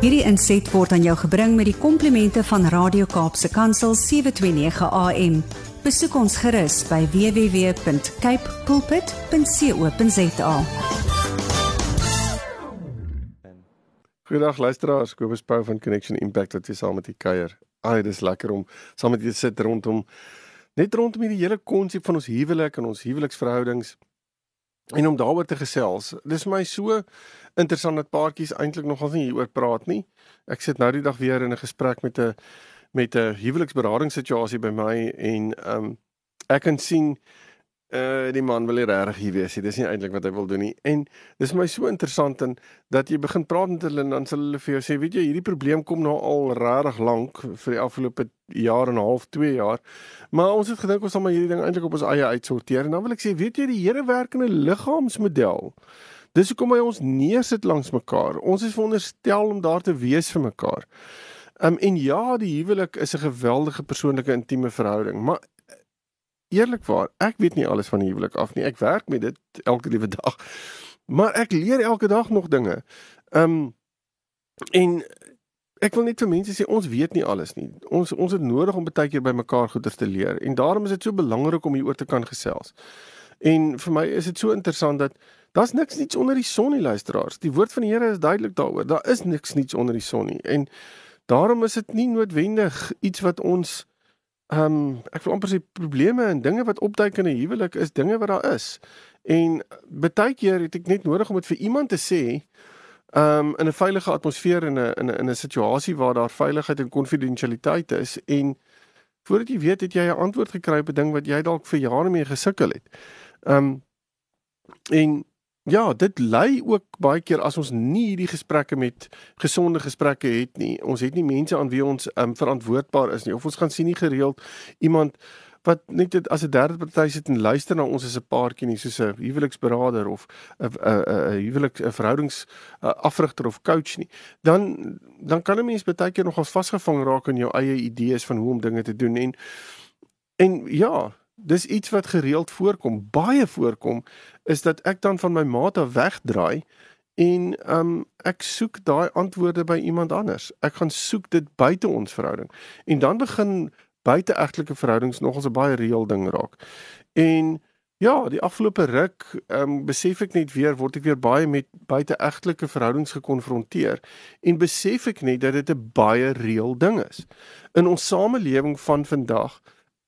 Hierdie inset word aan jou gebring met die komplimente van Radio Kaapse Kansel 729 AM. Besoek ons gerus by www.cape pulpit.co.za. Goeiedag luisteraars, Kobus Pau van Connection Impact wat weer saam met u kuier. Ai, dis lekker om saam met te sit rondom net rondom hierdie hele konsep van ons huwelik en ons huweliksverhoudings en om daaroor te gesels. Dis vir my so interessant dat paartjies eintlik nogal nie hieroor praat nie. Ek sit nou die dag weer in 'n gesprek met 'n met 'n huweliksberadingssituasie by my en ehm um, ek kan sien uh die man wil nie regtig hier wees nie. Dis nie eintlik wat hy wil doen nie. En dis my so interessant en dat jy begin praat met hulle en dan sal hulle vir jou sê, weet jy, hierdie probleem kom nou al regtig lank vir die afgelope jaar en 'n half, 2 jaar. Maar ons het gedink ons sal maar hierdie ding eintlik op ons eie uitsorteer. En dan wil ek sê, weet jy, die Here werk in 'n liggaamsmodel. Dis hoekom hy ons neersit langs mekaar. Ons is veronderstel om daar te wees vir mekaar. Um, en ja, die huwelik is 'n geweldige persoonlike intieme verhouding, maar eerlikwaar, ek weet nie alles van die huwelik af nie. Ek werk met dit elke liewe dag. Maar ek leer elke dag nog dinge. Ehm um, en ek wil net vir mense sê ons weet nie alles nie. Ons ons het nodig om baie keer by mekaar goeie te leer en daarom is dit so belangrik om hieroor te kan gesels. En vir my is dit so interessant dat daar's niks niets onder die son nie luisteraars. Die woord van die Here is duidelik daaroor. Daar is niks niets onder die son nie. En daarom is dit nie noodwendig iets wat ons Ehm um, ek wil amper sê probleme en dinge wat opduik in 'n huwelik is dinge wat daar is. En baie keer het ek net nodig om dit vir iemand te sê ehm um, in 'n veilige atmosfeer in 'n in 'n in 'n situasie waar daar veiligheid en konfidensialiteit is en voordat jy weet het jy 'n antwoord gekry op 'n ding wat jy dalk vir jare mee gesukkel het. Ehm um, en Ja, dit lei ook baie keer as ons nie hierdie gesprekke met gesonde gesprekke het nie. Ons het nie mense aan wie ons um, verantwoordbaar is nie. Of ons gaan sien nie gereeld iemand wat net dit as 'n derde party sit en luister na ons as 'n paartjie nie, soos 'n huweliksberader of 'n 'n 'n huwelik 'n verhoudings afrigter of coach nie. Dan dan kan 'n mens baie keer nogals vasgevang raak in jou eie idees van hoe om dinge te doen en en ja, dis iets wat gereeld voorkom, baie voorkom, is dat ek dan van my maat af wegdraai en um ek soek daai antwoorde by iemand anders. Ek gaan soek dit buite ons verhouding. En dan begin buiteegtelike verhoudings nogals 'n baie reël ding raak. En ja, die afgelope ruk um besef ek net weer word ek weer baie met buiteegtelike verhoudings gekonfronteer en besef ek net dat dit 'n baie reël ding is. In ons samelewing van vandag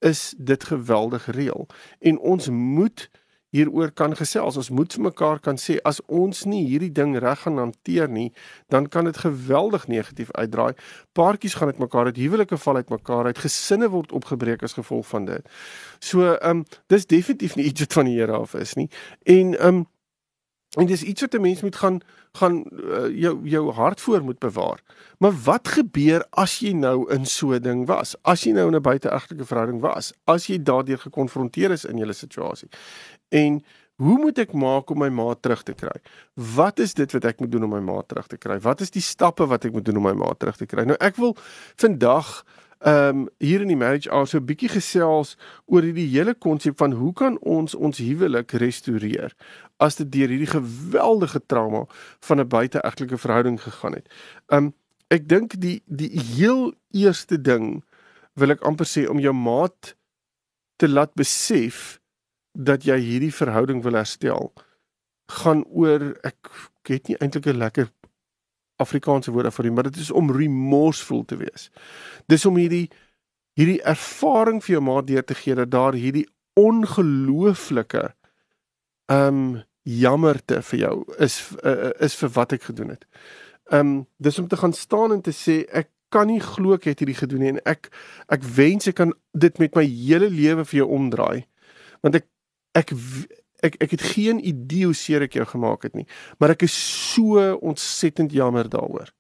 is dit geweldig reël en ons moet hieroor kan gesels. Ons moet vir mekaar kan sê as ons nie hierdie ding reg gaan hanteer nie, dan kan dit geweldig negatief uitdraai. Paartjies gaan uit mekaar uit, huwelike val uit mekaar uit, gesinne word opgebreek as gevolg van dit. So, ehm um, dis definitief nie iets wat van die Here af is nie. En ehm um, En dis iets wat 'n mens moet gaan gaan uh, jou jou hart voor moet bewaar. Maar wat gebeur as jy nou in so 'n ding was? As jy nou in 'n buiteegtelike verhouding was? As jy daardeur gekonfronteer is in julle situasie? En hoe moet ek maak om my ma terug te kry? Wat is dit wat ek moet doen om my ma terug te kry? Wat is die stappe wat ek moet doen om my ma terug te kry? Nou ek wil vandag ehm um, hier in die marriage hour so 'n bietjie gesels oor hierdie hele konsep van hoe kan ons ons huwelik restoreer as dit deur hierdie geweldige trauma van 'n buiteegtelike verhouding gegaan het. Ehm um, ek dink die die heel eerste ding wil ek amper sê om jou maat te laat besef dat jy hierdie verhouding wil herstel gaan oor ek het nie eintlik 'n lekker Afrikaanse woord vir dit, maar dit is om remorseful te wees. Dis om hierdie hierdie ervaring vir jou maat deur te gee dat daar hierdie ongelooflike ehm um, jammerte vir jou is uh, is vir wat ek gedoen het. Ehm um, dis om te gaan staan en te sê ek kan nie glo ek het hierdie gedoen nie en ek ek wens ek kan dit met my hele lewe vir jou omdraai. Want ek ek ek ek het geen idee hoe seer ek jou gemaak het nie, maar ek is so ontsettend jammer daaroor.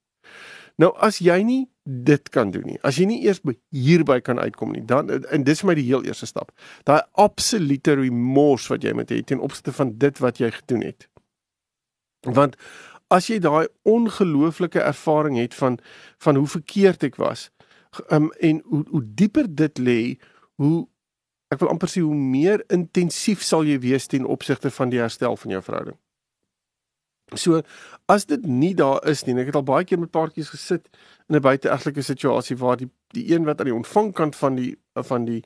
Nou as jy nie dit kan doen nie, as jy nie eers hierby kan uitkom nie, dan en dis vir my die heel eerste stap. Daai absolute remorse wat jy moet hê ten opsigte van dit wat jy gedoen het. Want as jy daai ongelooflike ervaring het van van hoe verkeerd ek was, um, en hoe hoe dieper dit lê, hoe ek wil amper sê hoe meer intensief sal jy wees ten opsigte van die herstel van jou verhouding. So as dit nie daar is nie, ek het al baie keer met paartjies gesit in 'n buiteegtelike situasie waar die die een wat aan die ontvangkant van die van die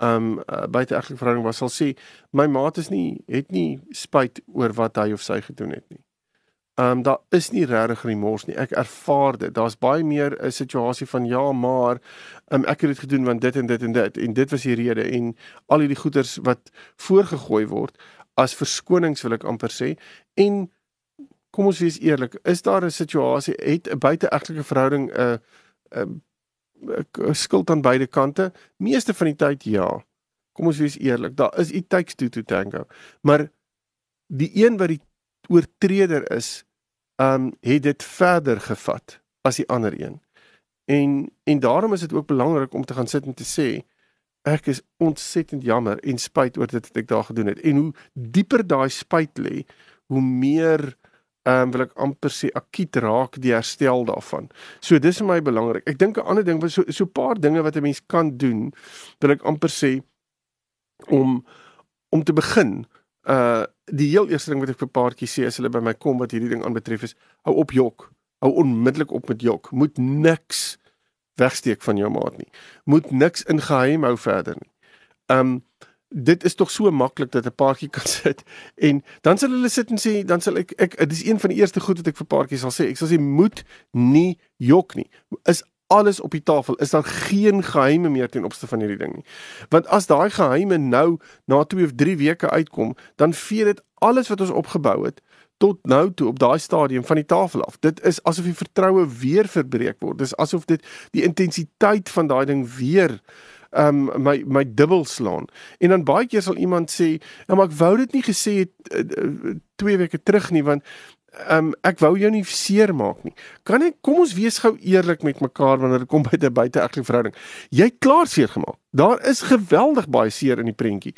ehm um, uh, buiteegtelike verhouding was sal sê my maat is nie het nie spyt oor wat hy of sy gedoen het nie. Ehm um, daar is nie regtig remors nie. Ek ervaar dit. Daar's baie meer 'n situasie van ja, maar um, ek het dit gedoen want dit en dit en dit en dit was die rede en al hierdie goeders wat voorgegooi word as verskonings wil ek amper sê en kom ons wees eerlik, is daar 'n situasie het 'n buiteegtelike verhouding 'n uh, 'n uh, skuld aan beide kante? Meeste van die tyd ja. Kom ons wees eerlik, daar is it takes two to tango. Maar die een wat die oortreder is, um het dit verder gevat as die ander een. En en daarom is dit ook belangrik om te gaan sit en te sê ek is ontsettend jammer en spyt oor dit wat ek daar gedoen het. En hoe dieper daai spyt lê, hoe meer ehm um, wil ek amper sê akiet raak die herstel daarvan. So dis vir my belangrik. Ek dink 'n ander ding wat so so 'n paar dinge wat 'n mens kan doen, wil ek amper sê om om te begin. Uh die heel eerste ding wat ek vir paartjies sê as hulle by my kom wat hierdie ding aanbetref is, hou op jok. Hou onmiddellik op met jok. Moet niks wegsteek van jou maat nie. Moet niks in geheim hou verder nie. Um dit is tog so maklik dat 'n paartjie kan sit en dan sal hulle sit en sê dan sal ek ek dis een van die eerste goed wat ek vir paartjies sal sê. Ek sal sê moet nie jok nie. Is alles op die tafel. Is daar geen geheime meer ten opsigte van hierdie ding nie. Want as daai geheime nou na 2 of 3 weke uitkom, dan vee dit alles wat ons opgebou het tot nou toe op daai stadium van die tafel af. Dit is asof die vertroue weer verbreek word. Dis asof dit die intensiteit van daai ding weer ehm um, my my dubbel slaan. En dan baie keer sal iemand sê, "Ja, maar ek wou dit nie gesê het 2 uh, uh, weke terug nie, want ehm um, ek wou jou nie seermaak nie. Kan ek kom ons wees gou eerlik met mekaar wanneer dit kom by 'n buiteegtelike verhouding. Jy klaar seer gemaak. Daar is geweldig baie seer in die prentjie.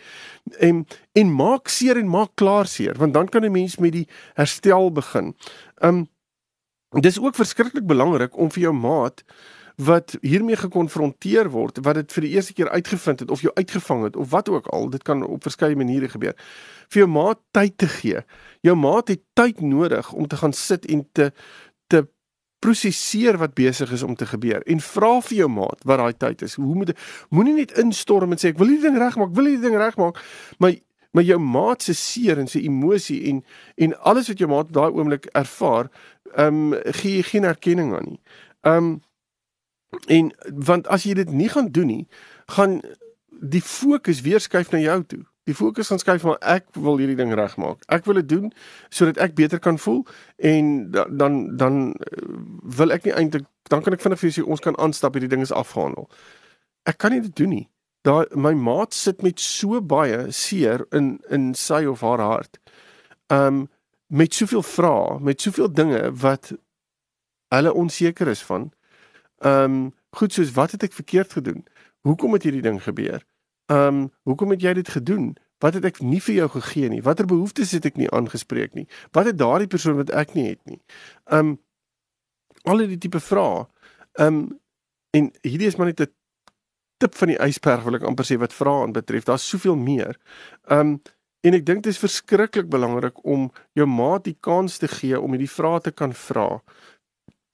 En en maak seer en maak klaar seer, want dan kan 'n mens met die herstel begin. Ehm um, dis ook verskriklik belangrik om vir jou maat wat hiermee gekonfronteer word, wat dit vir die eerste keer uitgevind het of jou uitgevang het of wat ook al, dit kan op verskeie maniere gebeur. Vir jou maat tyd te gee. Jou maat het tyd nodig om te gaan sit en te te prosesseer wat besig is om te gebeur en vra vir jou maat wat daai tyd is. Hoe moet moenie net instorm en sê ek wil hierdie ding regmaak, wil hierdie ding regmaak, maar maar jou maat se seer en sy emosie en en alles wat jou maat daai oomblik ervaar, ehm um, gee geen erkenning aan nie. Ehm um, En want as jy dit nie gaan doen nie, gaan die fokus weer skuif na jou toe. Die fokus gaan skuif maar ek wil hierdie ding regmaak. Ek wil dit doen sodat ek beter kan voel en dan dan dan eh, wil ek nie eintlik dan kan ek vinnig vir jou sê ons kan aanstap hierdie ding is afgehandel. Ek kan nie dit doen nie. Daar my maat sit met so baie seer in in sy of haar hart. Um met soveel vrae, met soveel dinge wat hulle onseker is van Ehm um, goed soos wat het ek verkeerd gedoen? Hoekom het hierdie ding gebeur? Ehm um, hoekom het jy dit gedoen? Wat het ek nie vir jou gegee nie? Watter behoeftes het ek nie aangespreek nie? Wat het daardie persoon wat ek nie het nie? Ehm um, al die tipe vrae. Ehm um, en hierdie is maar net 'n tip van die ysberg wil ek amper sê wat vrae aanbetref. Daar's soveel meer. Ehm um, en ek dink dit is verskriklik belangrik om jou maat die kans te gee om hierdie vrae te kan vra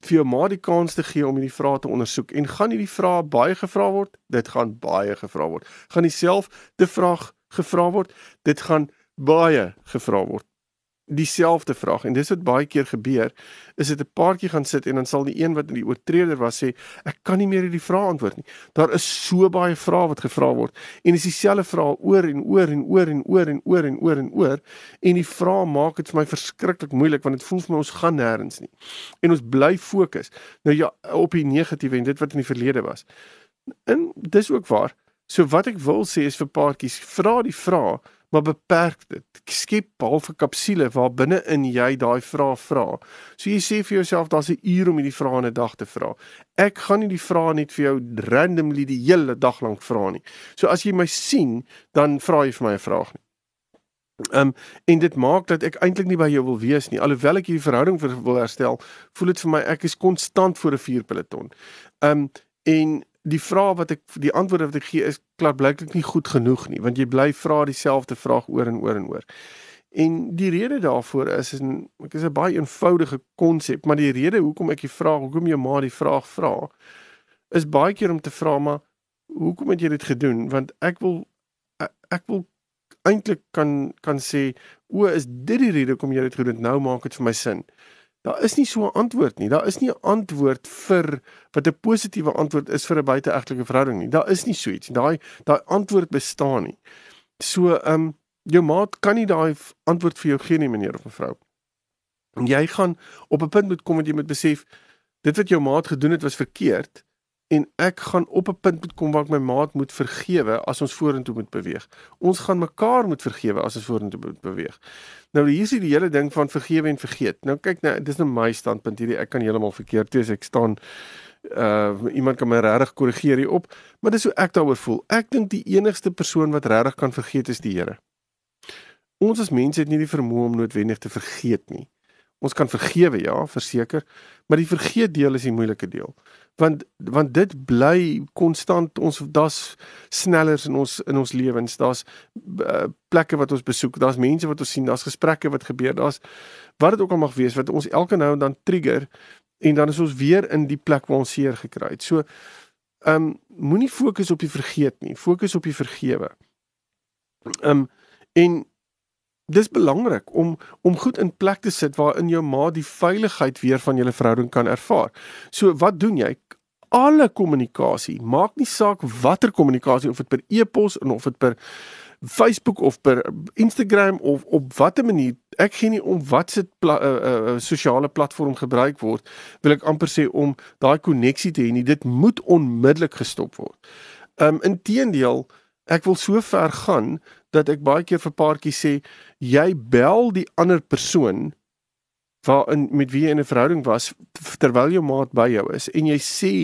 vir jou ma die kans te gee om hierdie vrae te ondersoek en gaan hierdie vrae baie gevra word? Dit gaan baie gevra word. Gaan dieselfde vraag gevra word? Dit gaan baie gevra word dieselfde vraag en dis wat baie keer gebeur is dit 'n paartjie gaan sit en dan sal die een wat die oortreder was sê ek kan nie meer hierdie vraag antwoord nie. Daar is so baie vrae wat gevra word en dis dieselfde vrae oor en oor en oor en oor en oor en oor en oor en die vrae maak dit vir my verskriklik moeilik want dit voel vir my ons gaan nêrens nie. En ons bly fokus nou ja op die negatiewe en dit wat in die verlede was. En dis ook waar. So wat ek wil sê is vir paartjies vra die vraag maar beperk dit. Skep halfe kapsule waar binne in jy daai vrae vra. So jy sê vir jouself daar's 'n uur om hierdie vrae in 'n dag te vra. Ek gaan nie die vrae net vir jou randomly die hele dag lank vra nie. So as jy my sien, dan vra jy vir my 'n vraag nie. Ehm um, en dit maak dat ek eintlik nie by jou wil wees nie. Alhoewel ek hierdie verhouding wil herstel, voel dit vir my ek is konstant voor 'n vuurpeloton. Ehm um, en die vraag wat ek die antwoorde wat ek gee is klaar blyklik nie goed genoeg nie want jy bly vra dieselfde vraag oor en oor en oor. En die rede daarvoor is en ek is 'n baie eenvoudige konsep, maar die rede hoekom ek die vraag, hoekom jou ma die vraag vra, is baie keer om te vra maar hoekom het jy dit gedoen? Want ek wil ek, ek wil eintlik kan kan sê, o, is dit die rede hoekom jy dit gedoen het? Nou maak dit vir my sin. Daar is nie so 'n antwoord nie. Daar is nie 'n antwoord vir wat 'n positiewe antwoord is vir 'n buiteegtelike verhouding nie. Daar is nie so iets. Daai daai antwoord bestaan nie. So, ehm um, jou maat kan nie daai antwoord vir jou gee nie, meneer of mevrou. En jy gaan op 'n punt moet kom wat jy moet besef dit wat jou maat gedoen het was verkeerd en ek gaan op 'n punt moet kom waar ek my maat moet vergewe as ons vorentoe moet beweeg. Ons gaan mekaar moet vergewe as ons vorentoe moet beweeg. Nou hier is die hele ding van vergewe en vergeet. Nou kyk nou, dis nou my standpunt hierdie. Ek kan heeltemal verkeerd wees. Ek staan uh iemand kan my regtig korrigeer hier op, maar dis hoe ek daaroor voel. Ek dink die enigste persoon wat regtig kan vergeet is die Here. Ons as mense het nie die vermoë om noodwendig te vergeet nie. Ons kan vergewe, ja, verseker, maar die vergeet deel is die moeilike deel. Want want dit bly konstant ons daar's snellers in ons in ons lewens. Daar's uh, plekke wat ons besoek, daar's mense wat ons sien, daar's gesprekke wat gebeur, daar's wat dit ook al mag wees wat ons elke nou en dan trigger en dan is ons weer in die plek waar ons seer gekry het. So ehm um, moenie fokus op die vergeet nie, fokus op die vergewe. Ehm um, en dis belangrik om om goed in plek te sit waarin jou ma die veiligheid weer van julle verhouding kan ervaar. So wat doen jy? Alle kommunikasie, maak nie saak watter kommunikasie of dit per e-pos en of dit per Facebook of per Instagram of op watter manier ek gee nie om wat se pla, uh, uh, sosiale platform gebruik word wil ek amper sê om daai koneksie te hê nie dit moet onmiddellik gestop word. Um inteendeel ek wil so ver gaan dat ek baie keer vir paartjies sê jy bel die ander persoon waarin met wie jy in 'n verhouding was terwyl jou maat by jou is en jy sê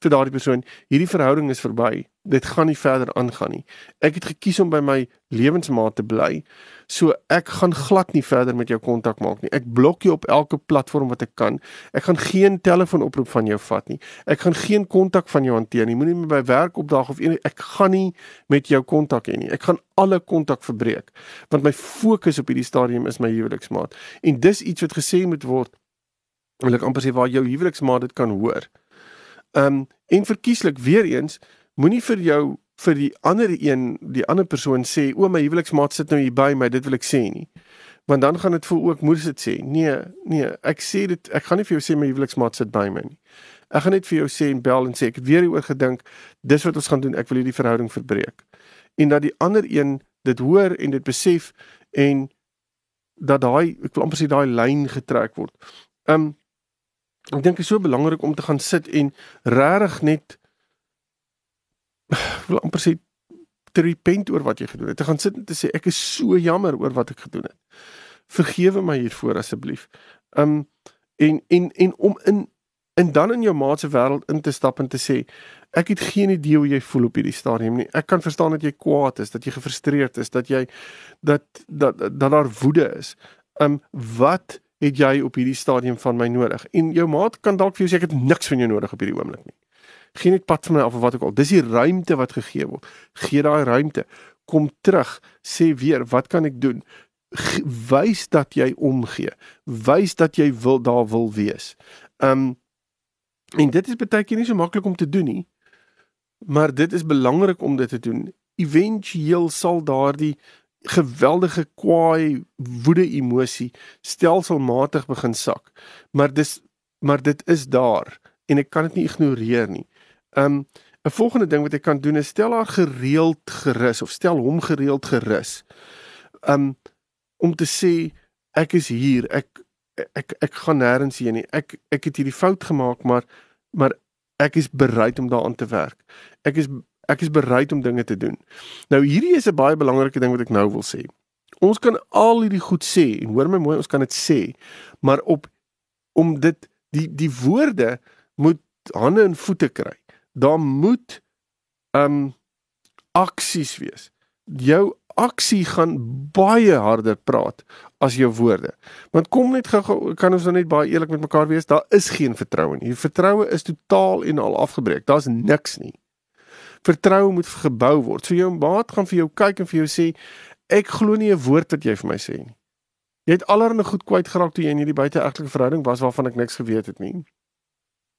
vir daardie persoon hierdie verhouding is verby dit gaan nie verder aangaan nie. Ek het gekies om by my lewensmaat te bly. So ek gaan glad nie verder met jou kontak maak nie. Ek blok jou op elke platform wat ek kan. Ek gaan geen telefoonoproep van jou vat nie. Ek gaan geen kontak van jou hanteer nie. Moenie my by werk opdaag of enige ek gaan nie met jou kontak hê nie. Ek gaan alle kontak verbreek want my fokus op hierdie stadium is my huweliksmaat. En dis iets wat gesê moet word. Wil ek amper sê waar jou huweliksmaat dit kan hoor. Um en verkieslik weer eens moenie vir jou vir die ander een die ander persoon sê o my huweliksmaat sit nou hier by my dit wil ek sê nie. Want dan gaan dit voel ook moes dit sê nee nee ek sê dit ek gaan nie vir jou sê my huweliksmaat sit by my nie. Ek gaan net vir jou sê en bel en sê ek het weer hieroor gedink dis wat ons gaan doen ek wil hierdie verhouding verbreek. En dat die ander een dit hoor en dit besef en dat daai ek wil amper sê daai lyn getrek word. Um ek dink dit is so belangrik om te gaan sit en regtig net wil amper sê te repent oor wat jy gedoen het. Te gaan sit en te sê ek is so jammer oor wat ek gedoen het. Vergewe my hiervoor asseblief. Um en en en om in en dan in jou maat se wêreld in te stap en te sê ek het geen idee hoe jy voel op hierdie stadium nie. Ek kan verstaan dat jy kwaad is, dat jy gefrustreerd is, dat jy dat dat dat daar woede is. Um wat het jy op hierdie stadium van my nodig? En jou maat kan dalk vir jou sê ek het niks van jou nodig op hierdie oomblik nie geen net pad van my af of wat ook al. Dis die ruimte wat gegee word. Gee daai ruimte. Kom terug, sê weer, wat kan ek doen? Wys dat jy omgee. Wys dat jy wil daar wil wees. Um en dit is baie keer nie so maklik om te doen nie. Maar dit is belangrik om dit te doen. Eventueel sal daardie geweldige kwaai woede emosie stelselmatig begin sak. Maar dis maar dit is daar en ek kan dit nie ignoreer nie. Um 'n volgende ding wat ek kan doen is stel haar gereeld gerus of stel hom gereeld gerus. Um om te sê ek is hier. Ek ek ek gaan nêrens heen nie. Ek ek het hierdie fout gemaak, maar maar ek is bereid om daaraan te werk. Ek is ek is bereid om dinge te doen. Nou hierdie is 'n baie belangrike ding wat ek nou wil sê. Ons kan al hierdie goed sê en hoor my mooi, ons kan dit sê, maar op om dit die die woorde moet hande en voete kry daar moet um aksies wees. Jou aksie gaan baie harder praat as jou woorde. Want kom net gou kan ons nou net baie eerlik met mekaar wees, daar is geen vertroue nie. Vertroue is totaal en al afgebreek. Daar's niks nie. Vertroue moet gebou word. So jou maat gaan vir jou kyk en vir jou sê ek glo nie 'n woord wat jy vir my sê nie. Jy het allerlei goed kwyt geraak toe jy in hierdie buiteegtelike verhouding was waarvan ek niks geweet het nie.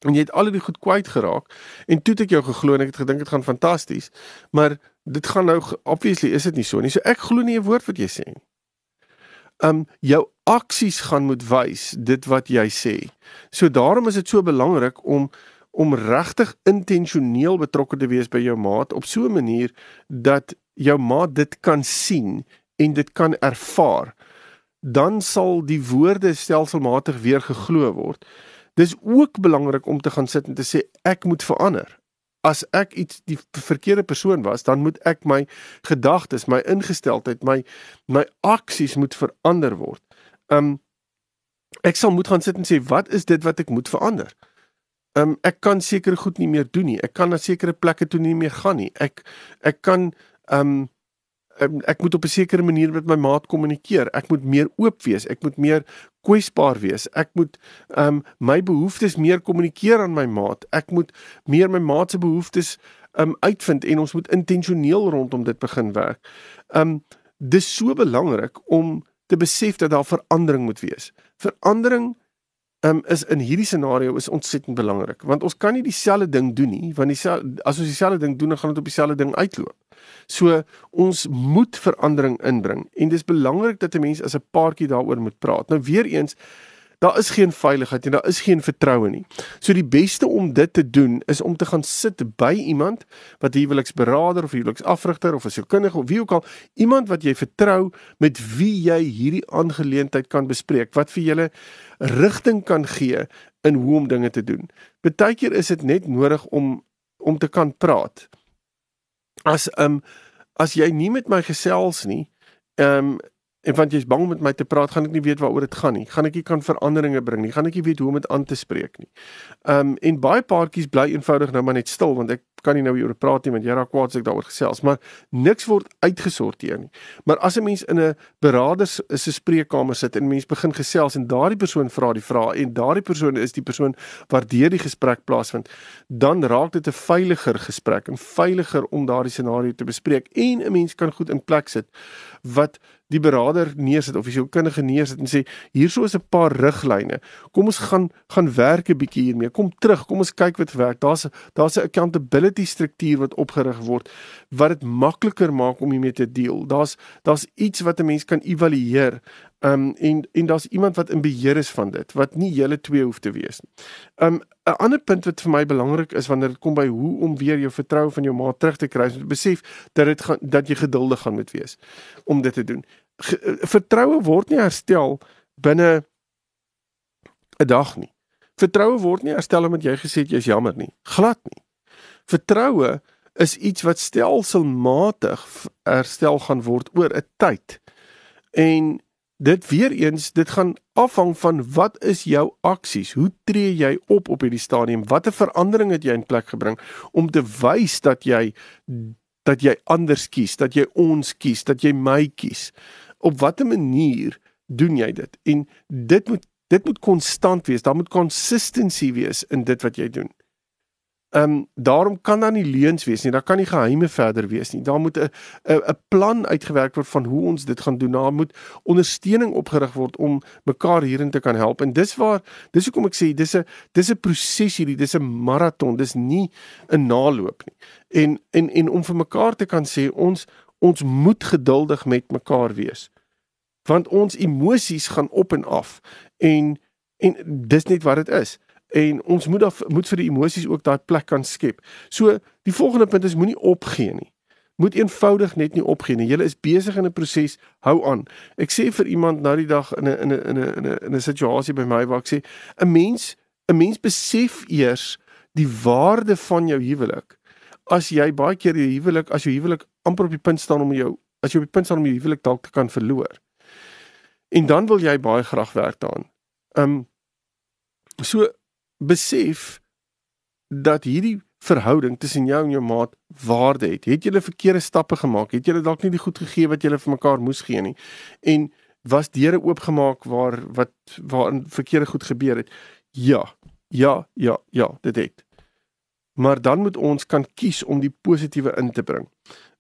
En jy het al die goed kwyt geraak en toe het ek jou geglo en ek het gedink dit gaan fantasties, maar dit gaan nou obviously is dit nie so nie. So ek glo nie 'n woord wat jy sê nie. Um jou aksies gaan moet wys dit wat jy sê. So daarom is dit so belangrik om om regtig intentioneel betrokke te wees by jou maat op so 'n manier dat jou maat dit kan sien en dit kan ervaar. Dan sal die woorde stelselmatig weer geglo word. Dis ook belangrik om te gaan sit en te sê ek moet verander. As ek iets die verkeerde persoon was, dan moet ek my gedagtes, my ingesteldheid, my my aksies moet verander word. Um ek sal moet gaan sit en sê wat is dit wat ek moet verander? Um ek kan seker goed nie meer doen nie. Ek kan na sekere plekke toe nie meer gaan nie. Ek ek kan um um, ek moet op 'n sekere manier met my maat kommunikeer. Ek moet meer oop wees. Ek moet meer kwesbaar wees. Ek moet um my behoeftes meer kommunikeer aan my maat. Ek moet meer my maat se behoeftes um uitvind en ons moet intentioneel rondom dit begin werk. Um dis so belangrik om te besef dat daar verandering moet wees. Verandering um, is in hierdie scenario is ontsettend belangrik want ons kan nie dieselfde ding doen nie want die as ons dieselfde ding doen dan gaan dit op dieselfde ding uitloop. So ons moet verandering inbring en dis belangrik dat 'n mens as 'n paartjie daaroor moet praat. Nou weer eens Daar is geen veiligheid en daar is geen vertroue nie. So die beste om dit te doen is om te gaan sit by iemand wat huweliksberader of huweliksafrigter of 'n sielkundige of wie ook al, iemand wat jy vertrou met wie jy hierdie aangeleentheid kan bespreek, wat vir julle rigting kan gee in hoe om dinge te doen. Partykeer is dit net nodig om om te kan praat. As um as jy nie met my gesels nie, um En want jy's bang om met my te praat, gaan ek nie weet waaroor dit gaan nie. Gaan ek nie kan veranderinge bring nie. Gaan ek nie weet hoe om dit aan te spreek nie. Um en baie paartjies bly eenvoudig nou maar net stil want ek kan nie nou hieroor praat nie want jy raak kwaad as ek daaroor gesels, maar niks word uitgesorteer nie. Maar as 'n mens in 'n beraders se spreekkamer sit en mens begin gesels en daardie persoon vra die vrae en daardie persoon is die persoon waardeur die gesprek plaasvind, dan raak dit 'n veiliger gesprek en veiliger om daardie scenario te bespreek en 'n mens kan goed in plek sit wat die beraader neersit of die sielkundige neersit en sê hierso is 'n paar riglyne. Kom ons gaan gaan werk 'n bietjie hiermee. Kom terug, kom ons kyk wat werk. Daar's daar's 'n accountability struktuur wat opgerig word wat dit makliker maak om hiermee te deel. Daar's daar's iets wat 'n mens kan evalueer. Um en en daar's iemand wat in beheer is van dit wat nie julle twee hoef te wees nie. Um 'n ander punt wat vir my belangrik is wanneer dit kom by hoe om weer jou vertroue van jou ma terug te kry, is om te besef dat dit gaan dat jy geduldig gaan moet wees om dit te doen. Eh, vertroue word nie herstel binne 'n dag nie. Vertroue word nie herstel omdat jy gesê het jy's jammer nie. Glad nie. Vertroue is iets wat stelselmatig herstel gaan word oor 'n tyd. En dit weer eens dit gaan afhang van wat is jou aksies hoe tree jy op op hierdie stadium? Watter verandering het jy in plek gebring om te wys dat jy dat jy anders kies dat jy ons kies dat jy my kies? Op watter manier doen jy dit? En dit moet dit moet konstant wees. Daar moet consistency wees in dit wat jy doen Ehm um, daarom kan daar nie leuns wees nie. Daar kan nie geheime verder wees nie. Daar moet 'n 'n plan uitgewerk word van hoe ons dit gaan doen. Daar moet ondersteuning opgerig word om mekaar hierin te kan help. En dis waar dis hoekom ek sê dis 'n dis 'n proses hierdie, dis 'n maraton. Dis nie 'n naloop nie. En en en om vir mekaar te kan sê ons ons moet geduldig met mekaar wees. Want ons emosies gaan op en af en en dis net wat dit is en ons moet af, moet vir die emosies ook daai plek kan skep. So die volgende punt is moenie opgee nie. Moet eenvoudig net nie opgee nie. Jy is besig in 'n proses, hou aan. Ek sê vir iemand nou die dag in 'n in 'n in 'n in 'n 'n situasie by my waar ek sê 'n mens 'n mens besef eers die waarde van jou huwelik. As jy baie keer jou huwelik, as jou huwelik amper op die punt staan om jou as jy op die punt staan om jou huwelik dalk te kan verloor. En dan wil jy baie graag werk daaraan. Um so besef dat hierdie verhouding tussen jou en jou maat waarde het. Het julle verkeerde stappe gemaak? Het julle dalk nie die goed gegee wat julle vir mekaar moes gee nie? En was deure oopgemaak waar wat waar verkeerde goed gebeur het? Ja. Ja, ja, ja, dit het. Maar dan moet ons kan kies om die positiewe in te bring.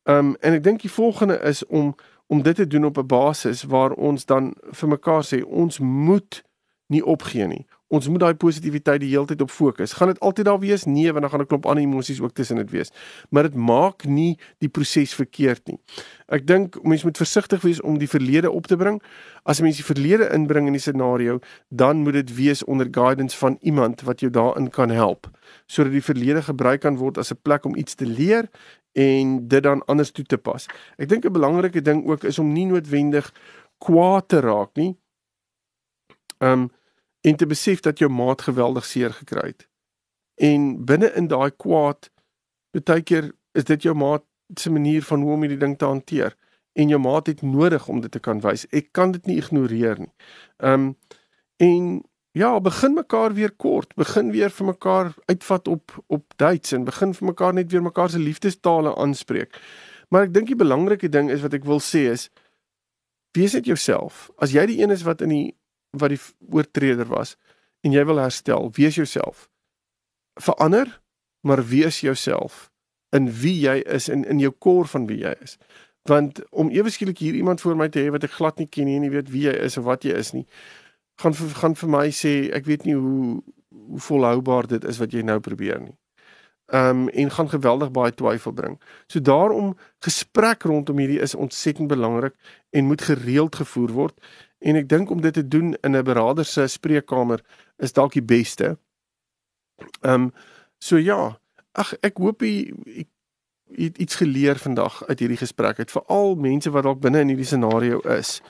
Um en ek dink die volgende is om om dit te doen op 'n basis waar ons dan vir mekaar sê ons moet nie opgee nie. Ons moet daai positiwiteit die hele tyd op fokus. Gaan dit altyd daar wees? Nee, want dan gaan 'n klomp ander emosies ook tussen dit wees. Maar dit maak nie die proses verkeerd nie. Ek dink mense moet versigtig wees om die verlede op te bring. As mense die verlede inbring in die scenario, dan moet dit wees onder guidance van iemand wat jou daarin kan help, sodat die verlede gebruik kan word as 'n plek om iets te leer en dit dan anders toe te pas. Ek dink 'n belangrike ding ook is om nie noodwendig kwaad te raak nie. Um en te besef dat jou maat geweldig seer gekry het. En binne in daai kwaad baie keer is dit jou maat se manier van hoe om hierdie ding te hanteer en jou maat het nodig om dit te kan wys. Ek kan dit nie ignoreer nie. Um en ja, begin mekaar weer kort, begin weer vir mekaar uitvat op op dates en begin vir mekaar net weer mekaar se liefdestale aanspreek. Maar ek dink die belangrike ding is wat ek wil sê is wees net jouself. As jy die een is wat in die wat die oortreder was en jy wil herstel, wees jouself. Verander, maar wees jouself in wie jy is en in jou kor van wie jy is. Want om ewe skielik hier iemand voor my te hê wat ek glad nie ken nie en nie weet wie jy is of wat jy is nie, gaan vir, gaan vir my sê ek weet nie hoe hoe volhoubaar dit is wat jy nou probeer nie. Um en gaan geweldig baie twyfel bring. So daarom gesprek rondom hierdie is ontsettend belangrik en moet gereeld gevoer word en ek dink om dit te doen in 'n beraader se spreekkamer is dalk die beste. Um so ja, ag ek hoop jy het iets geleer vandag uit hierdie gesprek. Dit veral mense wat dalk binne in hierdie scenario is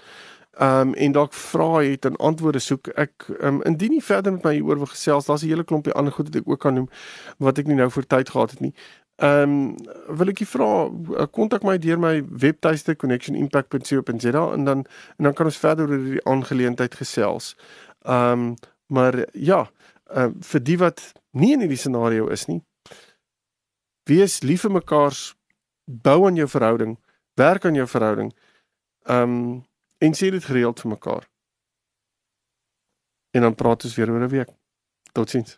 um en dalk vra het en antwoorde soek. Ek um indien nie verder met my hieroor wil gesels, daar's 'n hele klompie ander goed wat ek ook kan noem wat ek nie nou vir tyd gehad het nie. Um wil ek vra kontak my deur my webtuiste connectionimpact.co.za en dan en dan kan ons verder oor die aangeleentheid gesels. Um maar ja, uh, vir die wat nie in hierdie scenario is nie. Wees lief vir mekaar, bou aan jou verhouding, werk aan jou verhouding. Um en sê dit gereeld vir mekaar. En dan praat ons weer oor 'n week. Totsiens.